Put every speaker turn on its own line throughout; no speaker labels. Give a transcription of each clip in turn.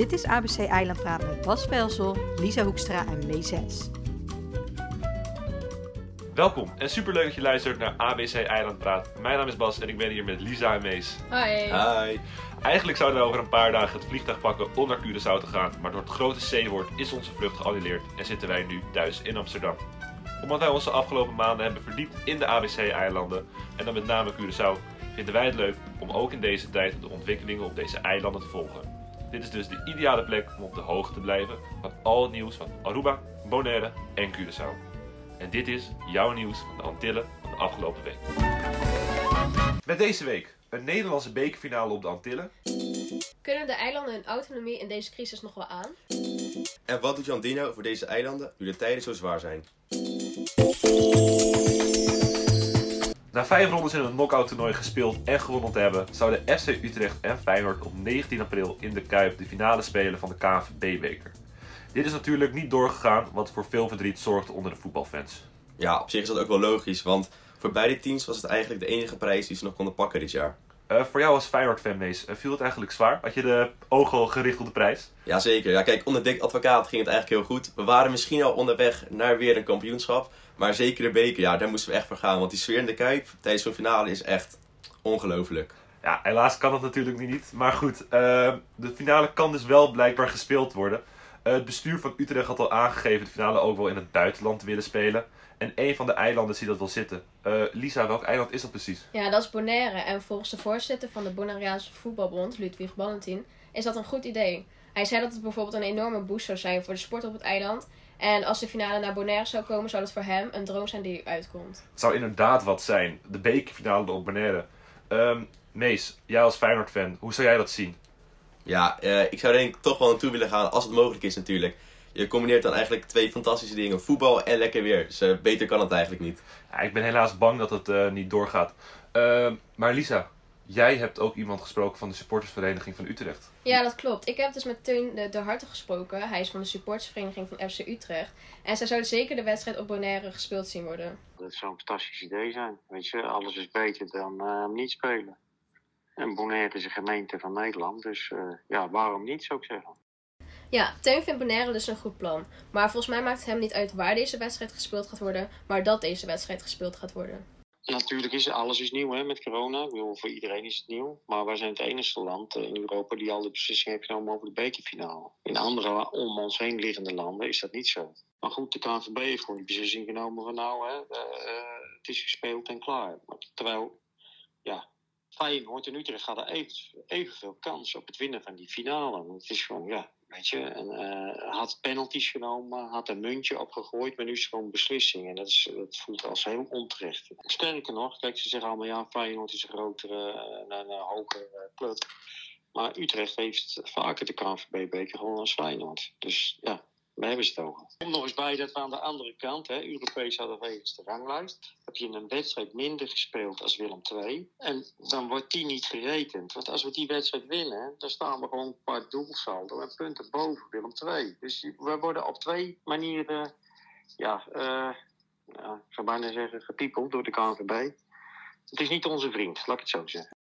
Dit is ABC Eilandpraat met Bas Velsel, Lisa Hoekstra en Mees
Welkom en superleuk dat je luistert naar ABC Eilandpraat. Mijn naam is Bas en ik ben hier met Lisa en Mees.
Hoi.
Hi.
Eigenlijk zouden we over een paar dagen het vliegtuig pakken om naar Curaçao te gaan, maar door het grote C-woord is onze vlucht geannuleerd en zitten wij nu thuis in Amsterdam. Omdat wij onze afgelopen maanden hebben verdiept in de ABC-eilanden en dan met name Curaçao, vinden wij het leuk om ook in deze tijd de ontwikkelingen op deze eilanden te volgen. Dit is dus de ideale plek om op de hoogte te blijven van al het nieuws van Aruba, Bonaire en Curaçao. En dit is jouw nieuws van de Antillen van de afgelopen week. Met deze week een Nederlandse bekerfinale op de Antillen.
Kunnen de eilanden hun autonomie in deze crisis nog wel aan?
En wat doet Jan Dino voor deze eilanden nu de tijden zo zwaar zijn?
Na vijf rondes in een knockout toernooi gespeeld en gewonnen te hebben, zouden FC Utrecht en Feyenoord op 19 april in de Kuip de finale spelen van de KNVB-beker. Dit is natuurlijk niet doorgegaan, wat voor veel verdriet zorgde onder de voetbalfans.
Ja, op zich is dat ook wel logisch, want voor beide teams was het eigenlijk de enige prijs die ze nog konden pakken dit jaar.
Uh, voor jou als Feyenoord-fan, Mees, uh, viel het eigenlijk zwaar? Had je de ogen al gericht op de prijs?
Jazeker. Ja, kijk, onder Dick Advocaat ging het eigenlijk heel goed. We waren misschien al onderweg naar weer een kampioenschap. Maar zeker de beker, ja, daar moesten we echt voor gaan. Want die sfeer in de Kuip tijdens zo'n finale is echt ongelooflijk.
Ja, helaas kan dat natuurlijk niet. Maar goed, uh, de finale kan dus wel blijkbaar gespeeld worden. Uh, het bestuur van Utrecht had al aangegeven de finale ook wel in het buitenland te willen spelen. En een van de eilanden ziet dat wel zitten. Uh, Lisa, welk eiland is dat precies?
Ja, dat is Bonaire. En volgens de voorzitter van de Bonaireaanse voetbalbond, Ludwig Ballentin, is dat een goed idee. Hij zei dat het bijvoorbeeld een enorme boost zou zijn voor de sport op het eiland. En als de finale naar Bonaire zou komen, zou het voor hem een droom zijn die uitkomt.
Het zou inderdaad wat zijn. De bekerfinale op Bonaire. Um, Mees, jij als Feyenoord-fan, hoe zou jij dat zien?
Ja, uh, ik zou denk ik toch wel naartoe willen gaan als het mogelijk is natuurlijk. Je combineert dan eigenlijk twee fantastische dingen. Voetbal en lekker weer. Dus uh, beter kan het eigenlijk niet.
Ja, ik ben helaas bang dat het uh, niet doorgaat. Uh, maar Lisa, jij hebt ook iemand gesproken van de supportersvereniging van Utrecht.
Ja, dat klopt. Ik heb dus met Teun de, de Harte gesproken. Hij is van de supportersvereniging van FC Utrecht. En zij zouden zeker de wedstrijd op Bonaire gespeeld zien worden.
Dat zou een fantastisch idee zijn. Weet je, alles is beter dan niet spelen. En Bonaire is een gemeente van Nederland. Dus ja, waarom niet, zou ik zeggen.
Ja, Teun vindt Bonaire dus een goed plan. Maar volgens mij maakt het hem niet uit waar deze wedstrijd gespeeld gaat worden, maar dat deze wedstrijd gespeeld gaat worden.
Natuurlijk is alles is nieuw hè, met corona. Ik bedoel, voor iedereen is het nieuw. Maar wij zijn het enige land in Europa die al de beslissing heeft genomen over de bekerfinale. In andere om ons heen liggende landen is dat niet zo. Maar goed, de KNVB heeft gewoon die beslissing genomen van nou, hè, uh, het is gespeeld en klaar. Maar terwijl, ja, Feyenoord en Utrecht hadden even, evenveel kans op het winnen van die finale. Want het is gewoon, ja, Weet je, en uh, had penalties genomen, had een muntje opgegooid, maar nu is het gewoon beslissing. En dat, is, voelt als heel onterecht. Sterker nog, kijk, ze zeggen allemaal ja, Feyenoord is een grotere, uh, een, hogere club. Maar Utrecht heeft vaker de KNVB-beker gewoon als Feyenoord. Dus ja, we hebben ze het over. Kom nog eens bij dat we aan de andere kant, hè, Europees hadden wegens de ranglijst, heb je een wedstrijd minder gespeeld als Willem II. En dan wordt die niet gerekend. Want als we die wedstrijd winnen, dan staan we gewoon paar doelsaldo en punten boven Willem II. Dus we worden op twee manieren, ja, uh, ja ik zou bijna zeggen, gepiepeld door de KNVB. Het is niet onze vriend, laat ik het zo zeggen.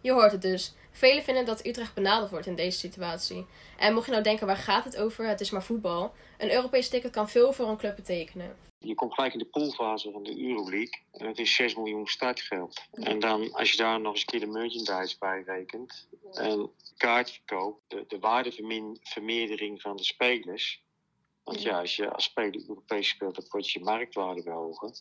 Je hoort het dus. Velen vinden dat Utrecht benaderd wordt in deze situatie. En mocht je nou denken, waar gaat het over? Het is maar voetbal. Een Europees ticket kan veel voor een club betekenen.
Je komt gelijk in de poolfase van de Euroleague. En het is 6 miljoen startgeld. En dan, als je daar nog eens een keer de merchandise bij rekent. En kaartverkoop, de, de waardevermeerdering van de spelers. Want ja, als je als speler Europees speelt, dan wordt je marktwaarde behogen.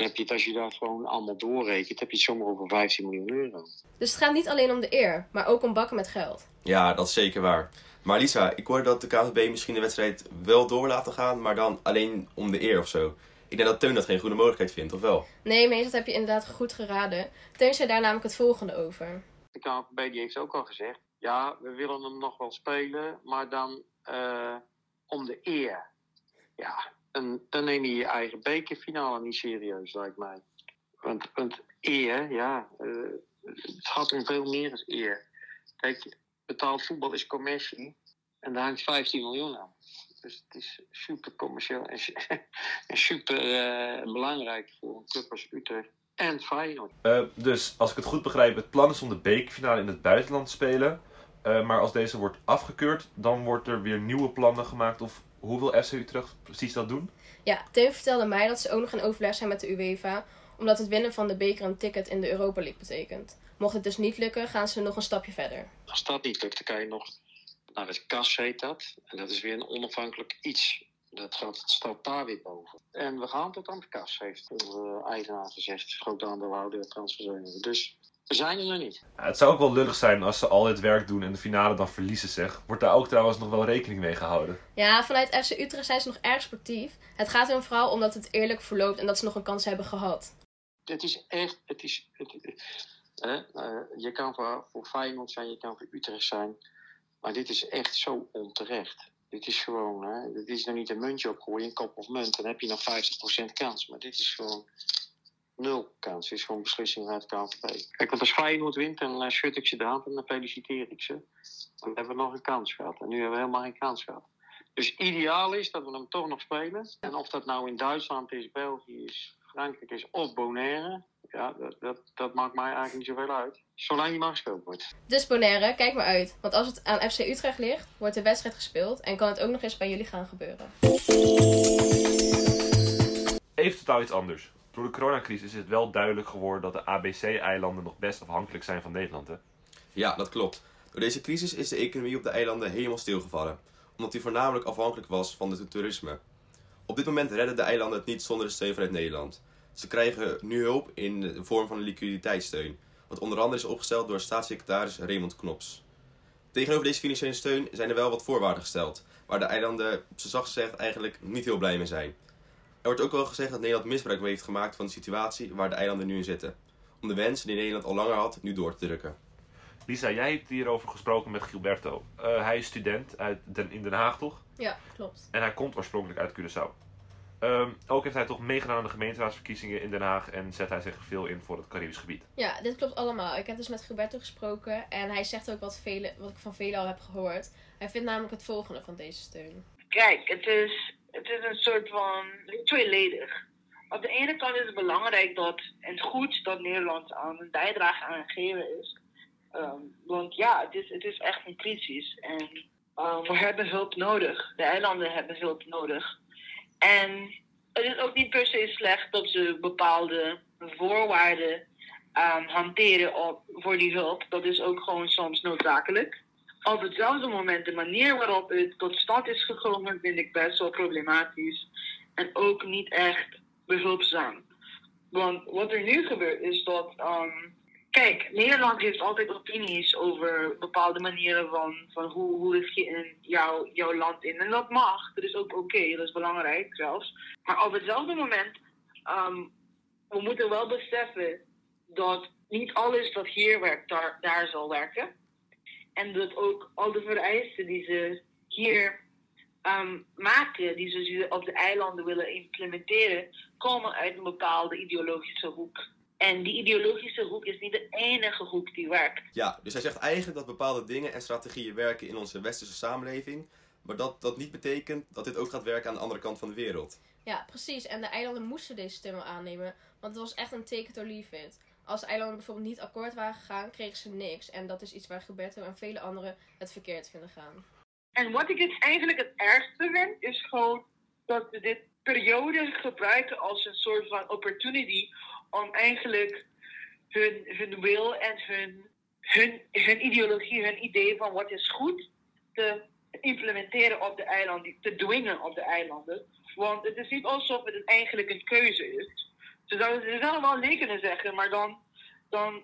Dan heb je het, als je dat gewoon allemaal doorrekent, heb je het zomaar over 15 miljoen euro.
Dus het gaat niet alleen om de eer, maar ook om bakken met geld.
Ja, dat is zeker waar. Maar Lisa, ik hoorde dat de KNVB misschien de wedstrijd wel door laten gaan, maar dan alleen om de eer of zo. Ik denk dat Teun dat geen goede mogelijkheid vindt, of wel?
Nee, mees, dat heb je inderdaad goed geraden. Teun zei daar namelijk het volgende over.
De die heeft ook al gezegd, ja, we willen hem nog wel spelen, maar dan uh, om de eer. Ja, en dan neem je je eigen bekerfinale niet serieus, lijkt mij. Want, want eer, ja, uh, het gaat om veel meer dan eer. Kijk, betaald voetbal is commercie en daar hangt 15 miljoen aan. Dus het is super commercieel en, super uh, belangrijk voor een club als Utrecht en Feyenoord.
Uh, dus als ik het goed begrijp, het plan is om de bekerfinale in het buitenland te spelen. Eh, maar als deze wordt afgekeurd, dan wordt er weer nieuwe plannen gemaakt. Of hoe wil FC Utrecht precies dat doen?
Ja, Tim vertelde mij dat ze ook nog in overleg zijn met de UEFA, omdat het winnen van de beker een ticket in de Europa League betekent. Mocht het dus niet lukken, gaan ze nog een stapje verder.
Als dat niet lukt, dan kan je nog naar het KAS heet dat. En dat is weer een onafhankelijk iets. Dat gaat, het staat daar weer boven. En we gaan tot aan het KAS, heeft onze eigenaar gezegd. Groot aandeelhouder transferzeunen. Dus we zijn er nog niet.
Ja, het zou ook wel lullig zijn als ze al dit werk doen en de finale dan verliezen, zeg. Wordt daar ook trouwens nog wel rekening mee gehouden?
Ja, vanuit FC Utrecht zijn ze nog erg sportief. Het gaat er vooral om dat het eerlijk verloopt en dat ze nog een kans hebben gehad.
Het is echt, het is, het, hè, eh, je kan voor, voor Feyenoord zijn, je kan voor Utrecht zijn. Maar dit is echt zo onterecht. Dit is gewoon, hè, dit is nog niet een muntje opgooien, een kop of munt. Dan heb je nog 50% kans. Maar dit is gewoon nul kans. Is gewoon beslissing uit de KNVB. Kijk, want als Feyenoord wint, dan schud ik ze de hand en dan feliciteer ik ze. Dan hebben we nog een kans gehad. En nu hebben we helemaal geen kans gehad. Dus ideaal is dat we hem toch nog spelen. En of dat nou in Duitsland is, België is, Frankrijk is of Bonaire. Ja, dat, dat, dat maakt mij eigenlijk niet zoveel uit. Zolang je maar gespeeld wordt.
Dus Bonaire, kijk maar uit. Want als het aan FC Utrecht ligt, wordt de wedstrijd gespeeld en kan het ook nog eens bij jullie gaan gebeuren.
Even totaal iets anders. Door de coronacrisis is het wel duidelijk geworden dat de ABC-eilanden nog best afhankelijk zijn van Nederland. Hè?
Ja, dat klopt. Door deze crisis is de economie op de eilanden helemaal stilgevallen, omdat die voornamelijk afhankelijk was van het toerisme. Op dit moment redden de eilanden het niet zonder de steun vanuit Nederland. Ze krijgen nu hulp in de vorm van een liquiditeitssteun, wat onder andere is opgesteld door staatssecretaris Raymond Knops. Tegenover deze financiële steun zijn er wel wat voorwaarden gesteld, waar de eilanden, op z'n zacht gezegd, eigenlijk niet heel blij mee zijn. Er wordt ook wel gezegd dat Nederland misbruik heeft gemaakt van de situatie waar de eilanden nu in zitten, om de wensen die Nederland al langer had, nu door te drukken.
Lisa, jij hebt hierover gesproken met Gilberto. Uh, hij is student uit Den, in Den Haag, toch?
Ja, klopt.
En hij komt oorspronkelijk uit Curaçao. Um, ook heeft hij toch meegedaan aan de gemeenteraadsverkiezingen in Den Haag en zet hij zich veel in voor het Caribisch gebied.
Ja, dit klopt allemaal. Ik heb dus met Gilberto gesproken en hij zegt ook wat, vele, wat ik van velen al heb gehoord. Hij vindt namelijk het volgende van deze steun.
Kijk, het is, het is een soort van tweeledig. Op de ene kant is het belangrijk dat en goed dat Nederland aan een bijdrage aan het geven is. Um, want ja, het is, het is echt een crisis en um, we hebben hulp nodig. De eilanden hebben hulp nodig. En het is ook niet per se slecht dat ze bepaalde voorwaarden um, hanteren op, voor die hulp. Dat is ook gewoon soms noodzakelijk. Op hetzelfde moment, de manier waarop het tot stand is gekomen, vind ik best wel problematisch. En ook niet echt behulpzaam. Want wat er nu gebeurt is dat um, Kijk, Nederland heeft altijd opinies over bepaalde manieren van, van hoe, hoe je in jouw, land in. En dat mag, dat is ook oké, dat is belangrijk zelfs. Maar op hetzelfde moment, um, we moeten wel beseffen dat niet alles wat hier werkt, daar, daar zal werken. En dat ook al de vereisten die ze hier um, maken, die ze op de eilanden willen implementeren, komen uit een bepaalde ideologische hoek. En die ideologische hoek is niet de enige hoek die werkt.
Ja, dus hij zegt eigenlijk dat bepaalde dingen en strategieën werken in onze westerse samenleving. Maar dat dat niet betekent dat dit ook gaat werken aan de andere kant van de wereld.
Ja, precies. En de eilanden moesten deze stemmen aannemen. Want het was echt een take it or leave it. Als de eilanden bijvoorbeeld niet akkoord waren gegaan, kregen ze niks. En dat is iets waar Gilberto en vele anderen het verkeerd vinden gaan.
En wat ik het eigenlijk het ergste vind, is gewoon dat we dit periode gebruiken als een soort van opportunity om eigenlijk hun, hun wil en hun, hun, hun ideologie, hun idee van wat is goed te implementeren op de eilanden, te dwingen op de eilanden. Want het is niet alsof het eigenlijk een keuze is. Ze zouden, ze zouden wel nee kunnen zeggen, maar dan, dan,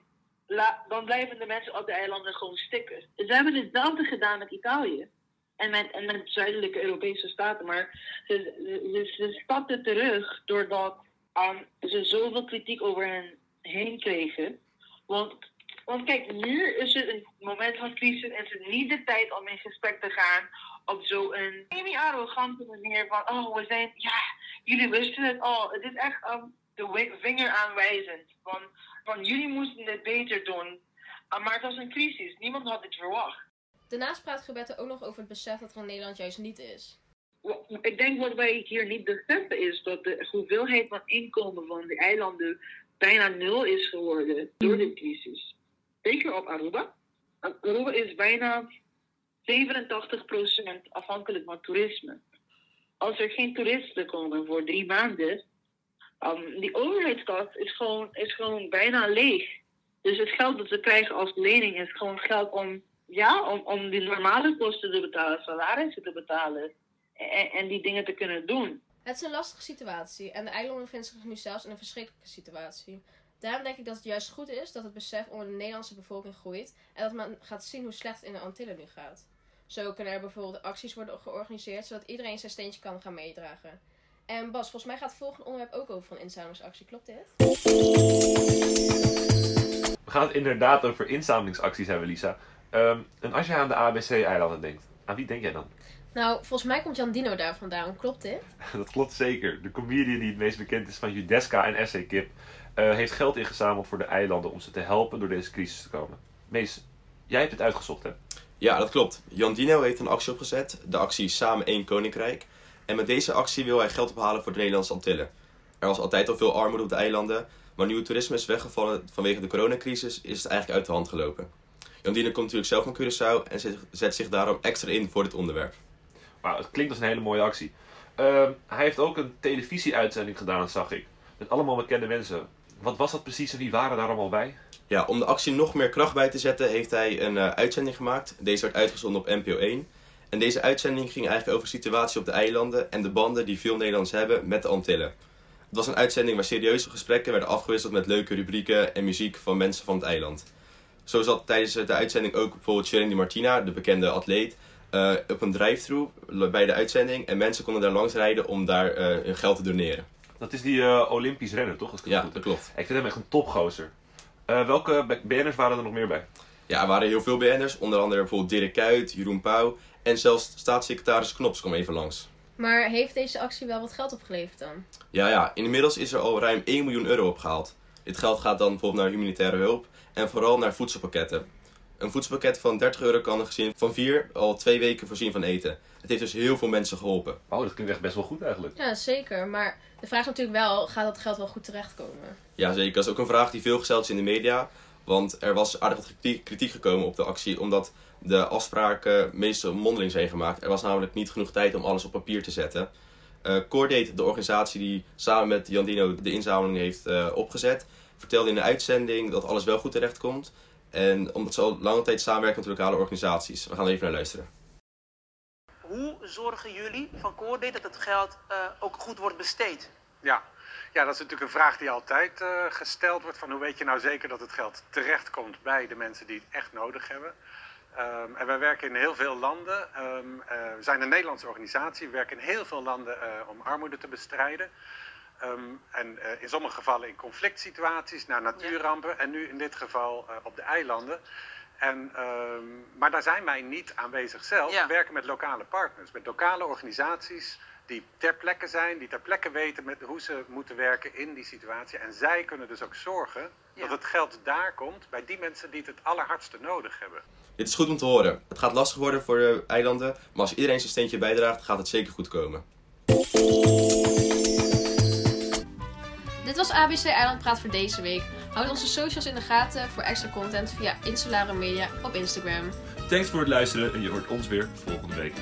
dan blijven de mensen op de eilanden gewoon stikken. Ze hebben hetzelfde gedaan met Italië. En met, en met zuidelijke Europese staten. Maar ze, ze, ze stapten terug doordat um, ze zoveel kritiek over hen heen kregen. Want, want kijk, nu is het een moment van crisis en het is niet de tijd om in gesprek te gaan op zo'n semi-arrogante manier van, oh, we zijn, ja, jullie wisten het al. Het is echt um, de vinger aanwijzend van, van jullie moesten het beter doen. Uh, maar het was een crisis, niemand had het verwacht.
Daarnaast praat Gilberto ook nog over het besef dat er in Nederland juist niet is
ik denk wat wij hier niet beseffen is dat de hoeveelheid van inkomen van de eilanden bijna nul is geworden door de crisis. Zeker op Aruba. Aruba is bijna 87% afhankelijk van toerisme. Als er geen toeristen komen voor drie maanden, um, die overheidskast is gewoon, is gewoon bijna leeg. Dus het geld dat ze krijgen als lening is gewoon geld om, ja, om, om die normale kosten te betalen, salarissen te betalen en, en die dingen te kunnen doen.
Het is een lastige situatie en de eilanden bevinden zich nu zelfs in een verschrikkelijke situatie. Daarom denk ik dat het juist goed is dat het besef onder de Nederlandse bevolking groeit en dat men gaat zien hoe slecht het in de Antillen nu gaat. Zo kunnen er bijvoorbeeld acties worden georganiseerd zodat iedereen zijn steentje kan gaan meedragen. En Bas, volgens mij gaat het volgende onderwerp ook over een inzamelingsactie, klopt dit?
We gaan het inderdaad over inzamelingsacties hebben, Lisa. Ehm, en als je aan de ABC-eilanden denkt, aan wie denk jij dan?
Nou, volgens mij komt Jan Dino daar vandaan, klopt dit?
Dat klopt zeker. De comedian die het meest bekend is van Judeska en SC Kip uh, heeft geld ingezameld voor de eilanden om ze te helpen door deze crisis te komen. Mees, jij hebt het uitgezocht, hè?
Ja, dat klopt. Jan Dino heeft een actie opgezet, de actie Samen één Koninkrijk. En met deze actie wil hij geld ophalen voor de Nederlandse Antillen. Er was altijd al veel armoede op de eilanden, maar nu het toerisme is weggevallen vanwege de coronacrisis, is het eigenlijk uit de hand gelopen. Jan Dino komt natuurlijk zelf van Curaçao en zet zich daarom extra in voor dit onderwerp.
Wauw, het klinkt als een hele mooie actie. Uh, hij heeft ook een televisieuitzending gedaan, zag ik. Met allemaal bekende mensen. Wat was dat precies en wie waren daar allemaal bij?
Ja, om de actie nog meer kracht bij te zetten, heeft hij een uh, uitzending gemaakt. Deze werd uitgezonden op NPO 1. En deze uitzending ging eigenlijk over de situatie op de eilanden en de banden die veel Nederlanders hebben met de Antillen. Het was een uitzending waar serieuze gesprekken werden afgewisseld met leuke rubrieken en muziek van mensen van het eiland. Zo zat tijdens de uitzending ook bijvoorbeeld Sharon Di Martina, de bekende atleet, uh, op een drive-thru bij de uitzending. En mensen konden daar langs rijden om daar uh, hun geld te doneren.
Dat is die uh, Olympisch renner, toch? Dat
ja,
goed.
dat klopt.
Ik vind hem echt een topgozer. welke BN'ers waren er nog meer bij?
Ja, er waren heel veel BN'ers. Onder andere bijvoorbeeld Dirk Kuyt, Jeroen Pauw en zelfs staatssecretaris Knops kwam even langs.
Maar heeft deze actie wel wat geld opgeleverd dan?
Ja, ja. Inmiddels is er al ruim 1 miljoen euro opgehaald. Dit geld gaat dan bijvoorbeeld naar humanitaire hulp en vooral naar voedselpakketten. Een voedselpakket van 30 euro kan een gezin van 4 al twee weken voorzien van eten. Het heeft dus heel veel mensen geholpen.
Oh, dat klinkt echt best wel goed eigenlijk.
Ja, zeker. Maar de vraag is natuurlijk wel, gaat dat geld wel goed terechtkomen?
Ja, zeker. Dat is ook een vraag die veel gesteld is in de media. Want er was aardig wat kritiek gekomen op de actie, omdat de afspraken meestal mondeling zijn gemaakt. Er was namelijk niet genoeg tijd om alles op papier te zetten. Uh, Cordate, de organisatie die samen met Jandino de inzameling heeft uh, opgezet, vertelde in de uitzending dat alles wel goed terecht komt. En omdat ze al lange tijd samenwerken met lokale organisaties. We gaan even naar luisteren.
Hoe zorgen jullie van Cordate dat het geld uh, ook goed wordt besteed?
Ja. Ja, dat is natuurlijk een vraag die altijd uh, gesteld wordt. Van hoe weet je nou zeker dat het geld terechtkomt bij de mensen die het echt nodig hebben? Um, en wij werken in heel veel landen. Um, uh, we zijn een Nederlandse organisatie. We werken in heel veel landen om armoede te bestrijden. Um, en uh, in sommige gevallen in conflict situaties, naar natuurrampen ja. en nu in dit geval op de eilanden. En, maar daar zijn wij niet aanwezig zelf. Ja. We werken met lokale partners, met lokale organisaties die ter plekke zijn, die ter plekke weten met hoe ze moeten werken in die situatie. En zij kunnen dus ook zorgen ja. dat het geld daar komt bij die mensen die het het allerhardste nodig hebben.
Dit is goed om te horen. Het gaat lastig worden voor de eilanden, maar als iedereen zijn steentje bijdraagt, gaat het zeker goed komen.
Dit was ABC Eiland Praat voor deze week. Houd onze socials in de gaten voor extra content via Insulare Media op Instagram.
Thanks voor het luisteren en je hoort ons weer volgende week.